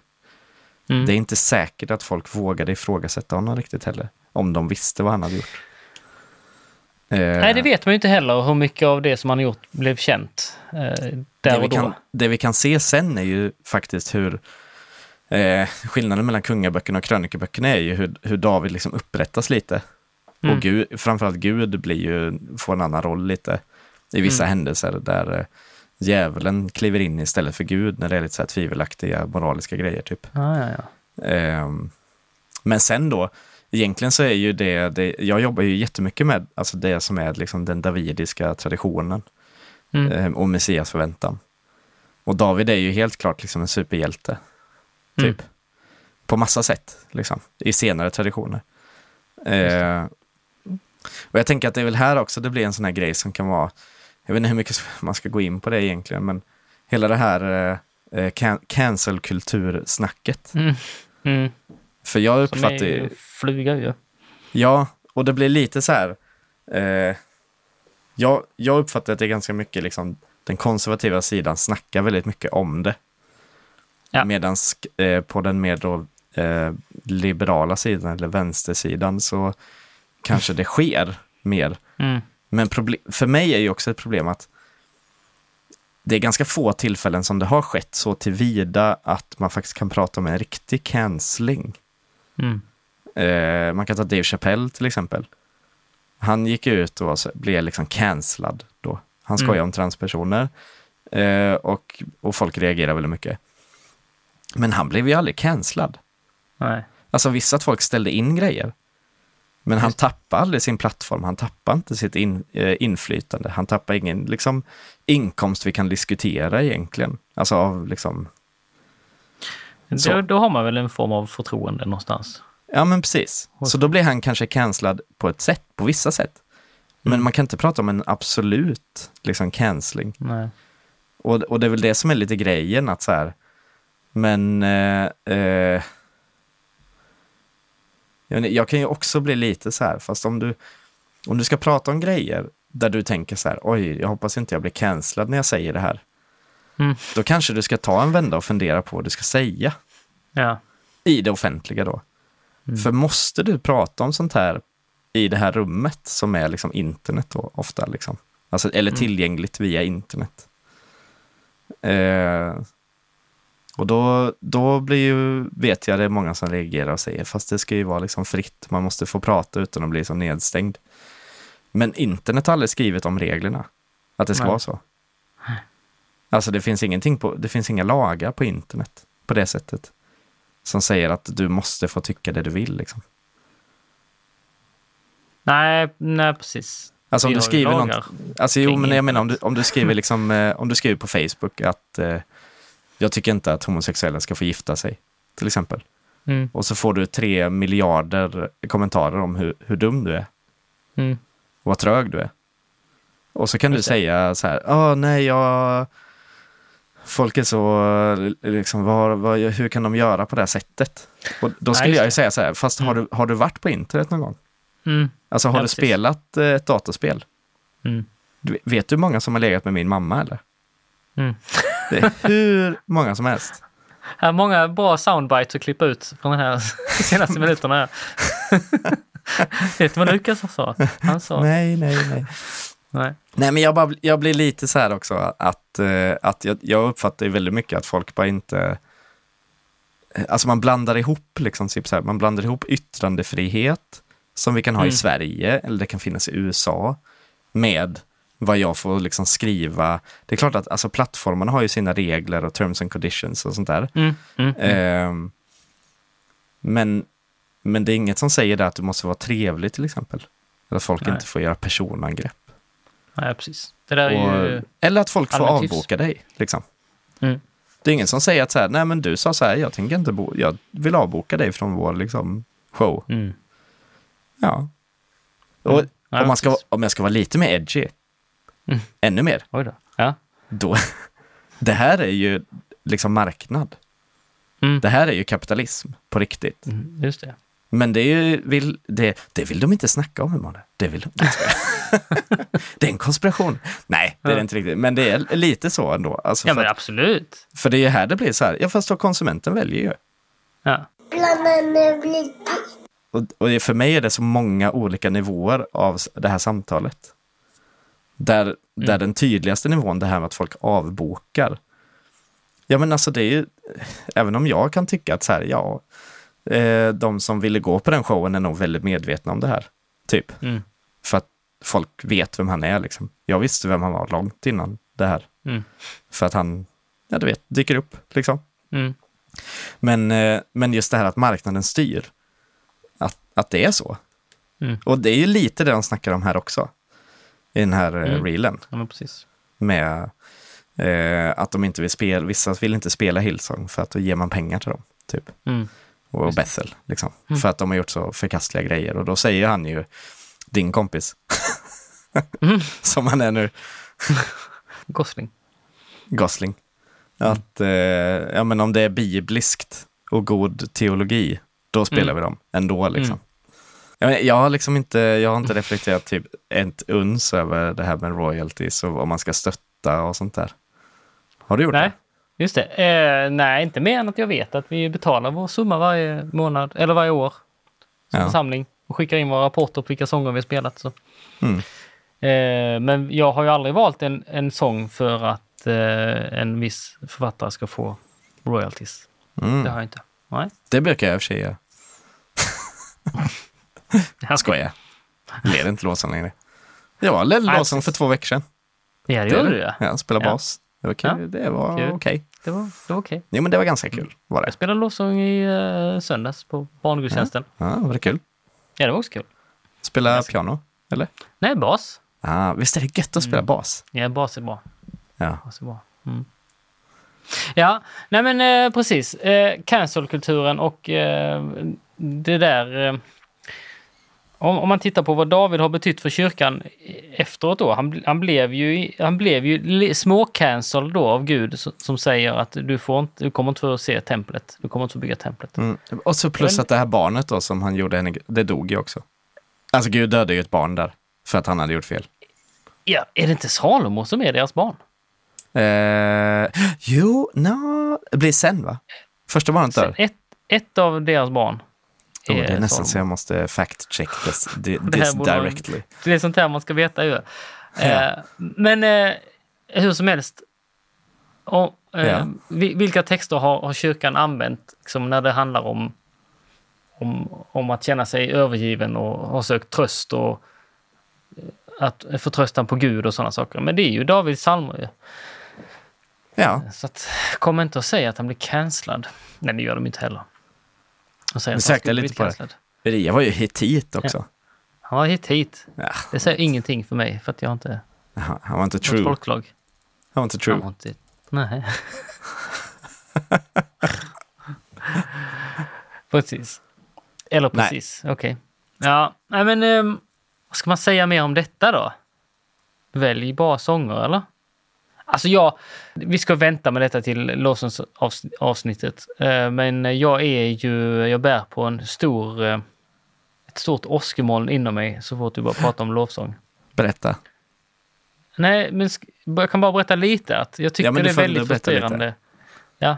Mm. Det är inte säkert att folk vågade ifrågasätta honom riktigt heller. Om de visste vad han hade gjort. Eh, Nej, det vet man ju inte heller hur mycket av det som han har gjort blev känt eh, det, där vi och då. kan, det vi kan se sen är ju faktiskt hur eh, skillnaden mellan kungaböckerna och krönikeböckerna är ju hur, hur David liksom upprättas lite. Mm. Och Gud, framförallt Gud blir ju, får en annan roll lite i vissa Mm. händelser där eh, djävulen kliver in istället för Gud när det är lite så här tvivelaktiga moraliska grejer typ. Ja, ja, ja. Ehm, men sen då, egentligen så är ju det, det, jag jobbar ju jättemycket med alltså det som är liksom den davidiska traditionen Mm. ehm, och Messias förväntan. Och David är ju helt klart liksom en superhjälte, Mm. typ. På massa sätt, liksom, i senare traditioner. Ehm, och jag tänker att det är väl här också det blir en sån här grej som kan vara, jag vet inte hur mycket [laughs] man ska gå in på det egentligen, men hela det här, eh, eh, can- cancel-kultursnacket. Mm. För jag Som uppfattar är ju... fluga ju. Ja, och det blir lite så här... Eh, jag, jag uppfattar att det är ganska mycket liksom, den konservativa sidan snackar väldigt mycket om det. Ja. Medan eh, på den mer då, eh, liberala sidan eller vänstersidan så kanske det sker mer. Mm. Men för mig är ju också ett problem att det är ganska få tillfällen som det har skett så tillvida att man faktiskt kan prata om en riktig cancelling. Mm. Eh, man kan ta Dave Chappelle till exempel. Han gick ut och var blev liksom cancellad då. Han skojar Mm. om transpersoner eh, och, och folk reagerar väldigt mycket. Men han blev ju aldrig cancellad. Nej. Alltså vissa att folk ställde in grejer. Men han tappade aldrig sin plattform, han tappade inte sitt in, eh, inflytande, han tappade ingen liksom, inkomst vi kan diskutera egentligen. Alltså av liksom, Så. Då, då har man väl en form av förtroende någonstans. ja men precis. Så då blir han kanske cancellad på ett sätt, på vissa sätt. Men Mm. man kan inte prata om en absolut liksom cancelling. Och, och det är väl det som är lite grejen att så här, men eh, eh, jag, kan ju också bli lite så här, fast om du, om du ska prata om grejer där du tänker så här, oj, jag hoppas inte jag blir cancellad när jag säger det här. Mm. Då kanske du ska ta en vända och fundera på vad du ska säga Ja. i det offentliga då. För måste du prata om sånt här i det här rummet som är liksom internet då ofta liksom? Alltså, eller tillgängligt via internet. Eh, och då, då blir ju, vet jag det är många som reagerar och säger, fast det ska ju vara liksom fritt, man måste få prata utan att bli som nedstängd. Men internet har aldrig skrivit om reglerna, att det ska Nej. vara så. Alltså det finns ingenting på, det finns inga lagar på internet på det sättet. Som säger att du måste få tycka det du vill liksom. Nej, nej precis. Alltså om Vi du skriver något, alltså jo men jag menar om du, om du skriver [laughs] liksom, eh, om du skriver på Facebook att eh, jag tycker inte att homosexuella ska få gifta sig, till exempel. Mm. Och så får du tre miljarder kommentarer om hur, hur dum du är Mm. och vad trög du är. Och så kan du säga så här, åh nej, jag... Folk är så, liksom, vad, vad, hur kan de göra på det här sättet? Och då skulle just jag ju säga så här, fast har, du, har du varit på internet någon gång? Mm. Alltså har Ja, du precis. spelat eh, ett datorspel? Mm. Du, vet du hur många som har legat med min mamma eller? Det är hur många som helst. Här är många bra soundbites att klippa ut från de här [laughs] senaste minuterna. Här. [laughs] Vet du vad Lukas sa? Han sa... Nej, nej, nej. Nej. Nej, men jag, bara, jag blir lite så här också att, eh, att jag, jag uppfattar ju väldigt mycket att folk bara inte... Alltså man blandar ihop, liksom, typ så här, man blandar ihop yttrandefrihet som vi kan ha i Mm. Sverige eller det kan finnas i USA med vad jag får liksom skriva. Det är klart att alltså, plattformarna har ju sina regler och terms and conditions och sånt där. Mm. Mm. Ehm, men, men det är inget som säger det att du måste vara trevlig till exempel. Eller att folk Nej. inte får göra personangrepp. Nej, precis. Är ju... Och, eller att folk får avboka dig. Liksom. Mm. Det är ingen som säger att så här, nej men du sa så här, jag tänker inte bo, jag vill avboka dig från vår liksom, show. Mm. Ja. Och Mm. Om, man ska, om jag ska vara lite mer edgy, Mm. ännu mer, Oj då. Ja. då, [laughs] det här är ju liksom marknad. Mm. Det här är ju kapitalism på riktigt. Mm. Just det. Men det, är ju, vill, det, det vill de inte snacka om, Emanuel. Det vill de inte. [laughs] det är en konspiration. Nej, det är det inte riktigt. Men det är lite så ändå. Alltså Ja, men att, absolut. för det är ju här det blir så här, ja fast då konsumenten väljer ju. Ja. Och, och för mig är det så många olika nivåer av det här samtalet. Där, där den tydligaste nivån, det här med att folk avbokar. Ja men alltså det är ju, även om jag kan tycka att så här, ja, eh, de som ville gå på den showen är nog väldigt medvetna om det här. Typ. Mm. För att folk vet vem han är liksom. Jag visste vem han var långt innan det här. Mm. För att han, ja du vet, dyker upp liksom. Mm. Men, eh, men just det här att marknaden styr. Att, att det är så. Mm. Och det är ju lite det de snackar om här också. I den här mm. Mm. reelen. Ja. Med eh, att de inte vill spela, vissa vill inte spela Hillsong för att då ger man pengar till dem. Typ. Mm. Och Just. Bethel, liksom. Mm. För att de har gjort så förkastliga grejer. Och då säger han ju, din kompis, Mm. [laughs] som han är nu, [laughs] Gosling. Gosling. Att, eh, ja men om det är bibliskt och god teologi, då spelar Mm. vi dem ändå liksom. Jag, jag har liksom inte, jag har inte reflekterat typ ett uns över det här med royalties och vad man ska stötta och sånt där. Har du gjort Nej, det? just det. Eh, nej, inte mer än att jag vet att vi betalar vår summa varje månad, eller varje år. Som Ja. församling. Och skickar in våra rapporter på vilka sånger vi har spelat. Så. Mm. Eh, men jag har ju aldrig valt en, en sång för att eh, en viss författare ska få royalties. Mm. Det har jag inte. Nej. Det brukar jag i och för sig göra. [laughs] [laughs] Jag Skojar. Leder inte låsen längre. Jag ledde precis. för två veckor sedan. Ja, det gjorde du ja. Ja, spelade Ja. bas. Det var kul. Ja. Det var Kul. okej. Det var, det var okej. Jo, men det var ganska kul. Var det? Jag spelade lovsång i uh, söndags på barngudstjänsten. Ja, var det kul? Ja, det var också kul. Spela Ganska- piano, eller? Nej, bas. Ah, visst är det gött att spela Mm. bas? Ja, bas är bra. Ja. Bas är bra. Mm. Ja, nej men eh, precis. Eh, Cancelkulturen och eh, det där. Om, om man tittar på vad David har betytt för kyrkan efteråt då. Han, han blev ju, han blev ju små-cancelled då av Gud som, som säger att du, får inte, du kommer inte få se templet. Du kommer inte få bygga templet. Mm. Och så plus Men- att det här barnet då som han gjorde henne, det dog ju också. Alltså Gud dödade ju ett barn där. För att han hade gjort fel. Ja, är det inte Salomo som är deras barn? Eh, jo, no, det blir sen va? Första barnet dör. Ett, ett av deras barn Oh, det är nästan så jag måste fact check this, [laughs] Det this vara- directly. Det är sånt här man ska veta ju. Ja. Eh, men eh, hur som helst. Och, eh, Ja. vi- Vilka texter har, har kyrkan använt liksom, när det handlar om, om, om att känna sig övergiven och ha sökt tröst och att förtröstan på Gud och sådana saker. Men det är ju Davids psalmer ju. Ja, Så att, kom inte och säg att han blir cancellad. Nej, det gör de inte heller. Och Nu att han skulle lite bli på cancellad. Eria var ju hitit också. Han var hit hit. Ja. Det säger ingenting för mig för att jag inte Han han var inte true. folklag. Han var inte Han true. var inte... Nej. [laughs] precis. Eller precis, okej. Ja, nej men ehm, vad ska man säga mer om detta då? Välj bra sånger eller? Alltså jag, vi ska vänta med detta till Lawsons avs- avsnittet. Eh, men jag är ju, jag bär på en stor, eh, ett stort åskmoln inom mig så fort du bara pratar om lovsång. Berätta. Nej, men jag kan bara berätta lite. Att jag tycker Ja, det är väldigt berätta lite. frustrerande. Ja.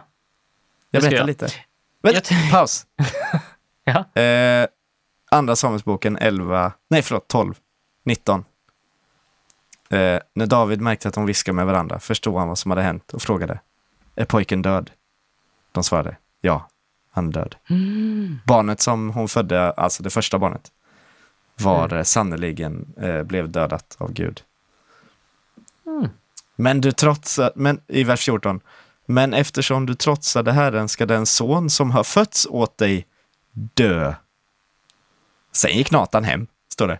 Jag berättar jag. lite. Vänta, Jag paus. [laughs] Ja. Eh, andra Samuelsboken 11, nej förlåt 12, 19. Eh, när David märkte att de viskade med varandra förstod han vad som hade hänt och frågade. Är pojken död? De svarade. Ja, han är död. Mm. Barnet som hon födde, alltså det första barnet, var mm. sannerligen eh, blev dödat av Gud. Mm. Men du trotsade, men i vers 14, men eftersom du trotsade Herren ska den son som har fötts åt dig dö. Sen gick Natan hem, står det.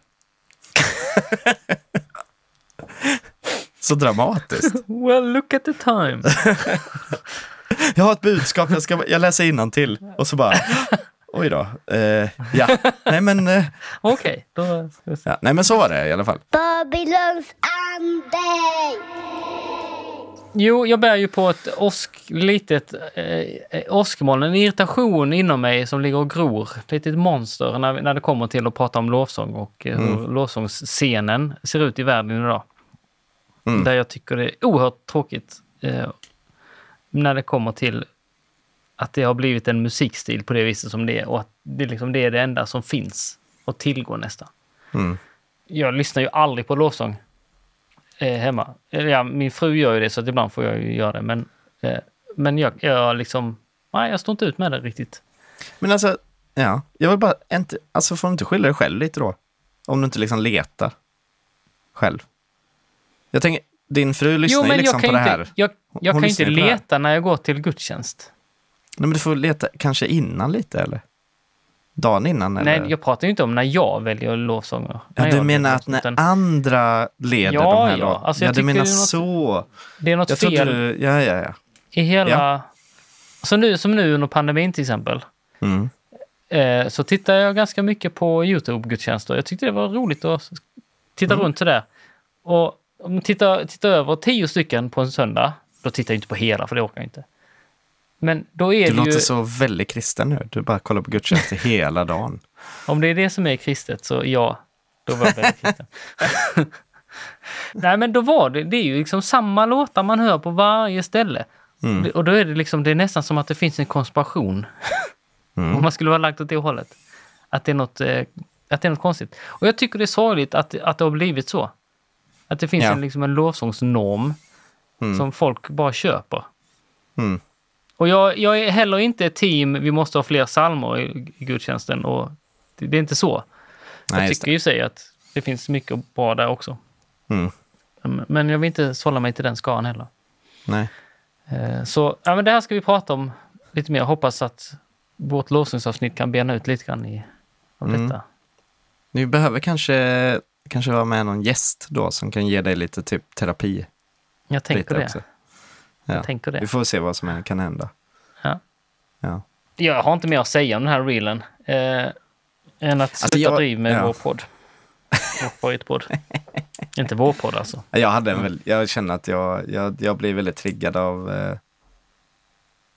[laughs] Så dramatiskt. [laughs] Well, look at the time. [laughs] Jag har ett budskap, jag, ska, jag läser till och så bara, [gasps] oj då. Eh, ja, nej men, eh, [laughs] Okej, då... ska vi se. ja, nej men så var det i alla fall. Babylons ande. Jo, jag bär ju på ett åsk, litet eh, åskmoln, en irritation inom mig som ligger och gror. Ett litet monster när, när det kommer till att prata om lovsång och eh, hur lovsångsscenen ser ut i världen idag. Mm. Där jag tycker det är oerhört tråkigt eh, när det kommer till att det har blivit en musikstil på det viset som det är och att det, liksom, det är det enda som finns att tillgå nästan. Mm. Jag lyssnar ju aldrig på lovsång eh, hemma. Ja, min fru gör ju det så att ibland får jag ju göra det. Men, eh, men jag, jag liksom, nej, jag står inte ut med det riktigt. Men alltså, ja, jag vill bara, inte, alltså får du inte skylla dig själv lite då? Om du inte liksom letar själv. Jag tänker, din fru lyssnar ju liksom jag kan på det inte, här. jag, jag kan inte ju här. leta när jag går till gudstjänst. Nej, men du får leta kanske innan lite eller? Dagen innan eller? Nej, jag pratar ju inte om när jag väljer lovsånger. ja, du menar att när andra leder Ja, de här ja. Alltså, jag ja, du menar det något- så. Det är något Jag fel du, ja, ja, ja. i hela... Ja. Så nu, som nu under pandemin till exempel. Mm. eh, så tittar jag ganska mycket på Youtube-gudstjänster. Jag tyckte det var roligt att titta Mm. runt sådär. Och om man tittar, tittar över tio stycken på en söndag Då tittar jag inte på hela, för det orkar jag inte. Men då är Du det låter ju, så väldigt kristen nu. Du bara kollar på gudstjänster [laughs] hela dagen. om det är det som är kristet, så ja, då var jag väldigt kristen. [laughs] Nej, men då var det, det är ju liksom samma låtar man hör på varje ställe. Mm. Och då är det liksom, det är nästan som att det finns en konspiration. [laughs] Mm. Om man skulle vara lagt åt det hållet. Att det är något, eh, att det är något konstigt. Och jag tycker det är sorgligt att, att det har blivit så. Att det finns Ja. en, liksom en lovsångsnorm Mm. som folk bara köper. Mm. Och jag, jag är heller inte ett team, vi måste ha fler psalmer i, i gudstjänsten. Och det, det är inte så. Nej, jag tycker ju sig att det finns mycket bra där också. Mm. Men- jag vill inte sålla mig till den skaran heller. Nej. Eh, Så ja, men det här ska vi prata om lite mer. Jag hoppas att vårt lovsångsavsnitt kan bena ut lite grann i, av Mm. detta. Ni behöver kanske, kanske vara med någon gäst då som kan ge dig lite typ terapi. Jag tänker det. också. Ja. Jag tänker Vi det. får se vad som kan hända. Ja. Ja. Jag har inte mer att säga om den här reelen. Eh, än att sluta jag- driv med ja. vår podd. Vår favoritpodd. [laughs] inte vår podd alltså. Jag, hade en väl, jag känner att jag, jag, jag blir väldigt triggad av eh,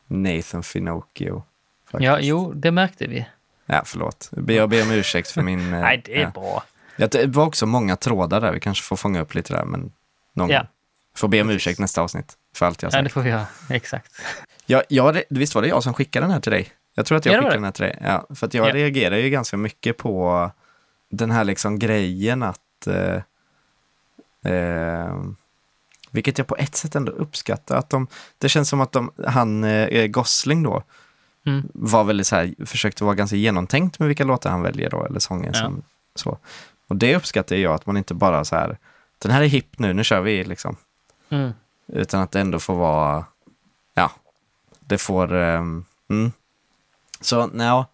Nathan Finocchio. faktiskt. Ja, jo, det märkte vi. Ja, förlåt. Jag ber om ursäkt för min... eh, Nej, det är ja. bra. Ja, det var också många trådar där. Vi kanske får fånga upp lite där, men någon Ja. Får be om ursäkt nästa avsnitt för allt jag sagt. det får vi göra. Exakt. Ja, ja, det, visst var det jag som skickade den här till dig? Jag tror att jag Ja, skickade den här till dig. Ja, för att jag Ja. reagerar ju ganska mycket på den här liksom grejen att... Eh, eh, vilket jag på ett sätt ändå uppskattar. Att de, det känns som att de, han, eh, Gosling då, Mm. var väldigt så här, försökte vara ganska genomtänkt med vilka låtar han väljer då, eller sånger Ja. som så. Och det uppskattar jag, att man inte bara så här, den här är hipp nu, nu kör vi liksom. Mm. Utan att det ändå får vara, ja, det får, um, mm. Så, nej.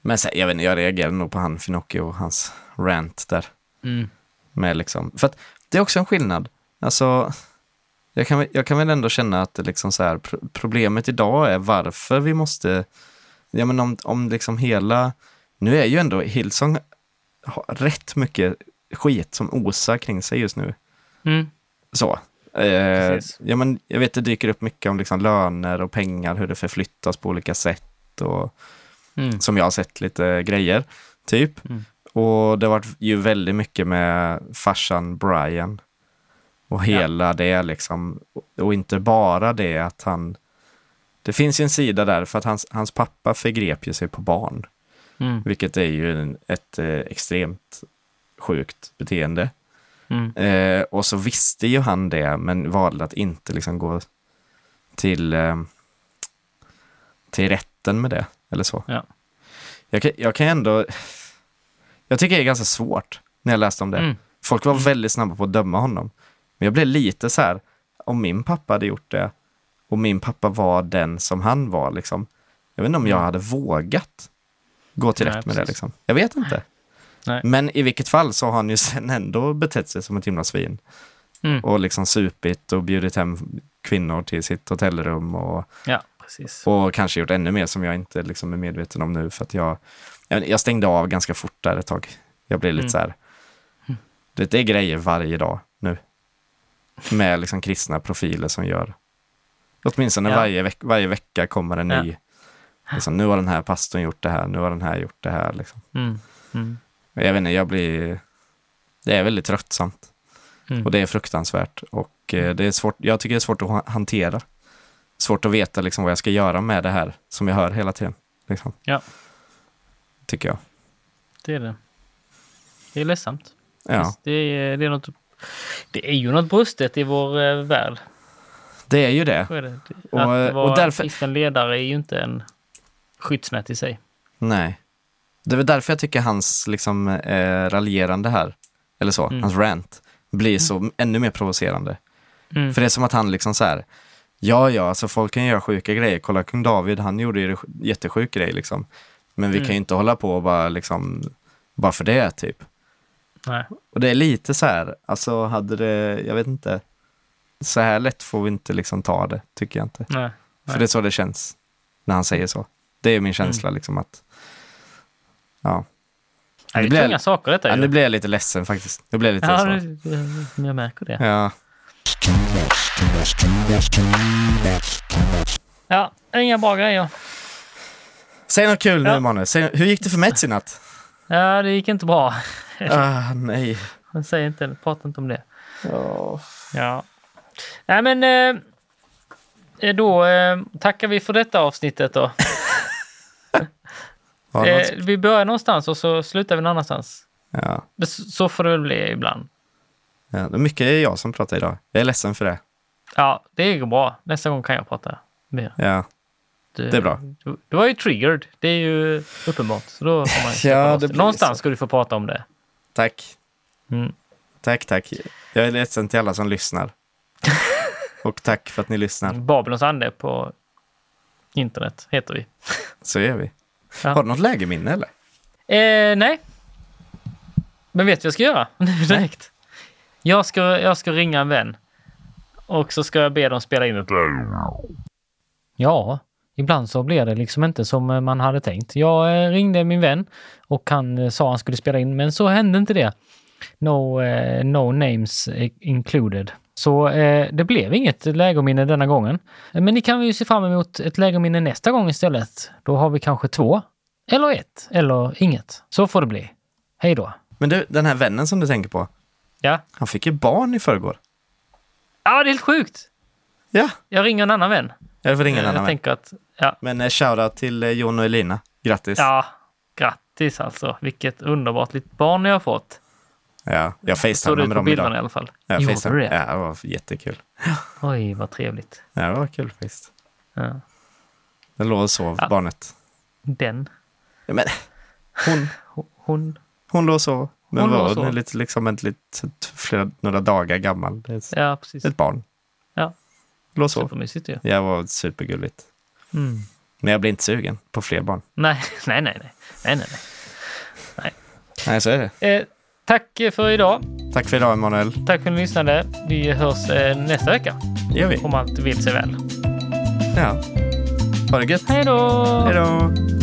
Men sen, jag vet inte, jag reagerade nog på han Finocchio och hans rant där. Mm. Med liksom, för att det är också en skillnad. Alltså, jag kan, jag kan väl ändå känna att det liksom så här, pro- problemet idag är varför vi måste, ja men om, om liksom hela, nu är ju ändå Hillsong har rätt mycket skit som osar kring sig just nu. Mm. Så. Eh, ja, men jag vet det dyker upp mycket om liksom löner och pengar, hur det förflyttas på olika sätt. Och, Mm. som jag har sett lite grejer, typ. Mm. Och det har varit ju väldigt mycket med farsan Brian. Och hela det liksom. Och inte bara det att han... Det finns ju en sida där för att hans, hans pappa förgrep ju sig på barn. Mm. Vilket är ju en, ett eh, extremt sjukt beteende. Mm. Eh, och så visste ju han det, men valde att inte liksom gå till, eh, till rätten med det. Eller så. Ja. Jag, kan, jag kan ändå... Jag tycker det är ganska svårt när jag läste om det. Mm. Folk var väldigt snabba på att döma honom. Men jag blev lite så här, om min pappa hade gjort det och min pappa var den som han var, liksom. Jag vet inte om jag hade vågat gå till. Nej, rätt med det. Liksom. Jag vet inte. Nej. Men i vilket fall så har han ju sen ändå betett sig som ett himla svin. Mm. Och liksom supit och bjudit hem kvinnor till sitt hotellrum och, Ja, och kanske gjort ännu mer som jag inte liksom är medveten om nu. För att jag, jag, stängde av ganska fort där ett tag. Jag blev lite Mm. så här, det, det är grejer varje dag nu. Med liksom kristna profiler som gör, åtminstone Ja. varje, veck, varje vecka kommer en Ja. ny. Liksom, nu har den här pastorn gjort det här, nu har den här gjort det här. Liksom. Mm. Mm. Jag vet inte, jag blir... Det är väldigt tröttsamt. Mm. Och det är fruktansvärt. Och eh, det är svårt, jag tycker det är svårt att ha- hantera. Svårt att veta liksom, vad jag ska göra med det här som jag hör hela tiden. Liksom. Ja. Tycker jag. Det är det. Det är ledsamt. Ja, Det är, det, är något, det är ju något brustet i vår eh, värld. det är ju det. Så är det. Och, eh, att och vara därför- kristen ledare är ju inte en skyddsnät i sig. Nej. Det är väl därför jag tycker hans liksom, eh, raljerande här, eller så, Mm. hans rant, blir så ännu mer provocerande. Mm. För det är som att han liksom så här, ja ja, alltså folk kan göra sjuka grejer. Kolla kung David, han gjorde ju jättesjuk grej liksom. Men vi Mm. kan ju inte hålla på och bara liksom, bara för det typ. Nej. Och det är lite så här, alltså hade det, jag vet inte, så här lätt får vi inte liksom ta det, tycker jag inte. Nej. För det är så det känns när han säger så. Det är min känsla liksom att, ja. Det är Nu blir tunga saker detta ja nu blir jag lite ledsen faktiskt. Nu blir jag lite Ja, så. det, det, jag märker det. Ja. Ja, inga bra grejer. Säg något kul nu Ja. Emanuel. Säg, hur gick det för Mets i natt? Ja, det gick inte bra. Ah, nej. Säg inte, prata inte om det. Ja. Nej men eh, då eh, tackar vi för detta avsnittet då. [laughs] Eh, något? vi börjar någonstans och så slutar vi någon annanstans. Ja. Så får det väl bli ibland. Ja, det är mycket jag som pratar idag. Jag är ledsen för det. Ja, det går bra. Nästa gång kan jag prata mer. Ja, Du, Det är bra. Du, du var ju triggered. Det är ju uppenbart. Så då får man [laughs] Ja, det Någonstans så. ska du få prata om det. tack. Mm. Tack, tack. Jag är ledsen till alla som lyssnar. [laughs] Och tack för att ni lyssnar. Babylons ande på internet heter vi. Så gör vi. Ja. Har du något lägerminne eller? Eh, nej. Men vet du vad jag ska göra [laughs] direkt? Jag ska, jag ska ringa en vän. Och så ska jag be dem spela in ett... Ja, ibland så blir det liksom inte som eh, man hade tänkt. Jag eh, ringde min vän och han eh, sa han skulle spela in, men så hände inte det. No, no names included. Så eh, det blev inget lägerminne denna gången. Men ni kan ju se fram emot ett lägerminne nästa gång istället. Då har vi kanske två, eller ett, eller inget. Så får det bli. Hej då. Men du, den här vännen som du tänker på. Ja. Han fick ju barn i förrgår. Ja, det är helt sjukt. Ja, Jag ringer en annan vän. jag får ringa en jag annan vän. tänker att, ja, Men eh, shoutout till eh, Jon och Elina. Grattis. ja, grattis alltså. Vilket underbart litet barn jag har fått. Ja, jag facetimade med på dem bilderna i idag. alla fall. Jag Gjorde du det? Ja, det var jättekul. [laughs] Oj, vad trevligt. Ja, det var kul faktiskt. Ja. Den låg och sov, Ja. barnet. Den, Ja, men hon, [laughs] hon, hon låg och sov. Men Hon var hon lite, liksom ett litet, flera, några dagar gammal. Ett, ja precis. ett barn. Ja. Låg och sov. Supermysigt ju. Jag var supergulligt. Mm. Men jag blir inte sugen på fler barn. Nej, [laughs] nej, nej, nej, nej, nej, nej. Nej, så är det. Eh, tack för idag. Tack för idag, Emanuel. Tack för att ni lyssnade. Vi hörs eh, nästa vecka. Det gör vi. Om allt vill sig väl. Ja. Ha det gött. Hej då! Hej då!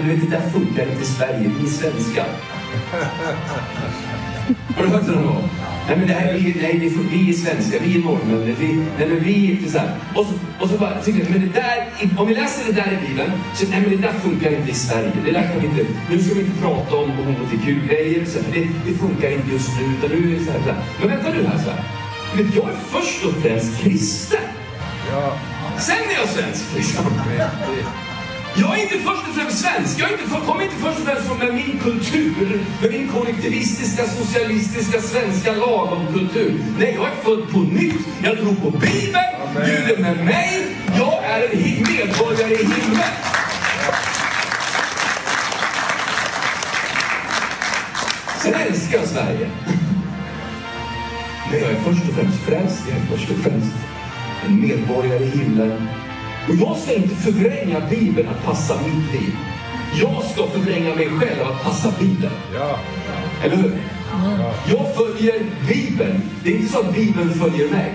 Men du vet, det där funkar inte i Sverige, vi är svenskar. Har du hört det någon gång? Nej, men det här, vi, nej, vi, vi är svenskar, vi är norrmän. Vi, nej, men vi är så här. Och så, och så bara, tycker jag, men det där, om vi läser det där i Bibeln, så nej, men det där funkar inte i Sverige. Det där kan vi inte, nu ska vi inte prata om hbtq-grejer, för det, det funkar inte just nu, utan nu är det så här. Så här. Men vänta nu här, så här. Vet, jag är först och främst kristen. Sen är jag svensk, liksom. Jag är inte först och främst svensk. Jag är inte, för- kommer inte först och främst från med min kultur, med min kollektivistiska, socialistiska, svenska lagomkultur. Nej, jag är född på nytt. Jag tror på Bibeln. Gud är med mig. Jag är en medborgare i himlen. Sen älskar jag Sverige. Men jag är först och främst frälst. Jag är först och främst en medborgare i himlen. Och jag ska inte förvränga Bibeln att passa mitt liv. Jag ska förvränga mig själv att passa Bibeln. Eller hur? Jag följer Bibeln. Det är inte så att Bibeln följer mig.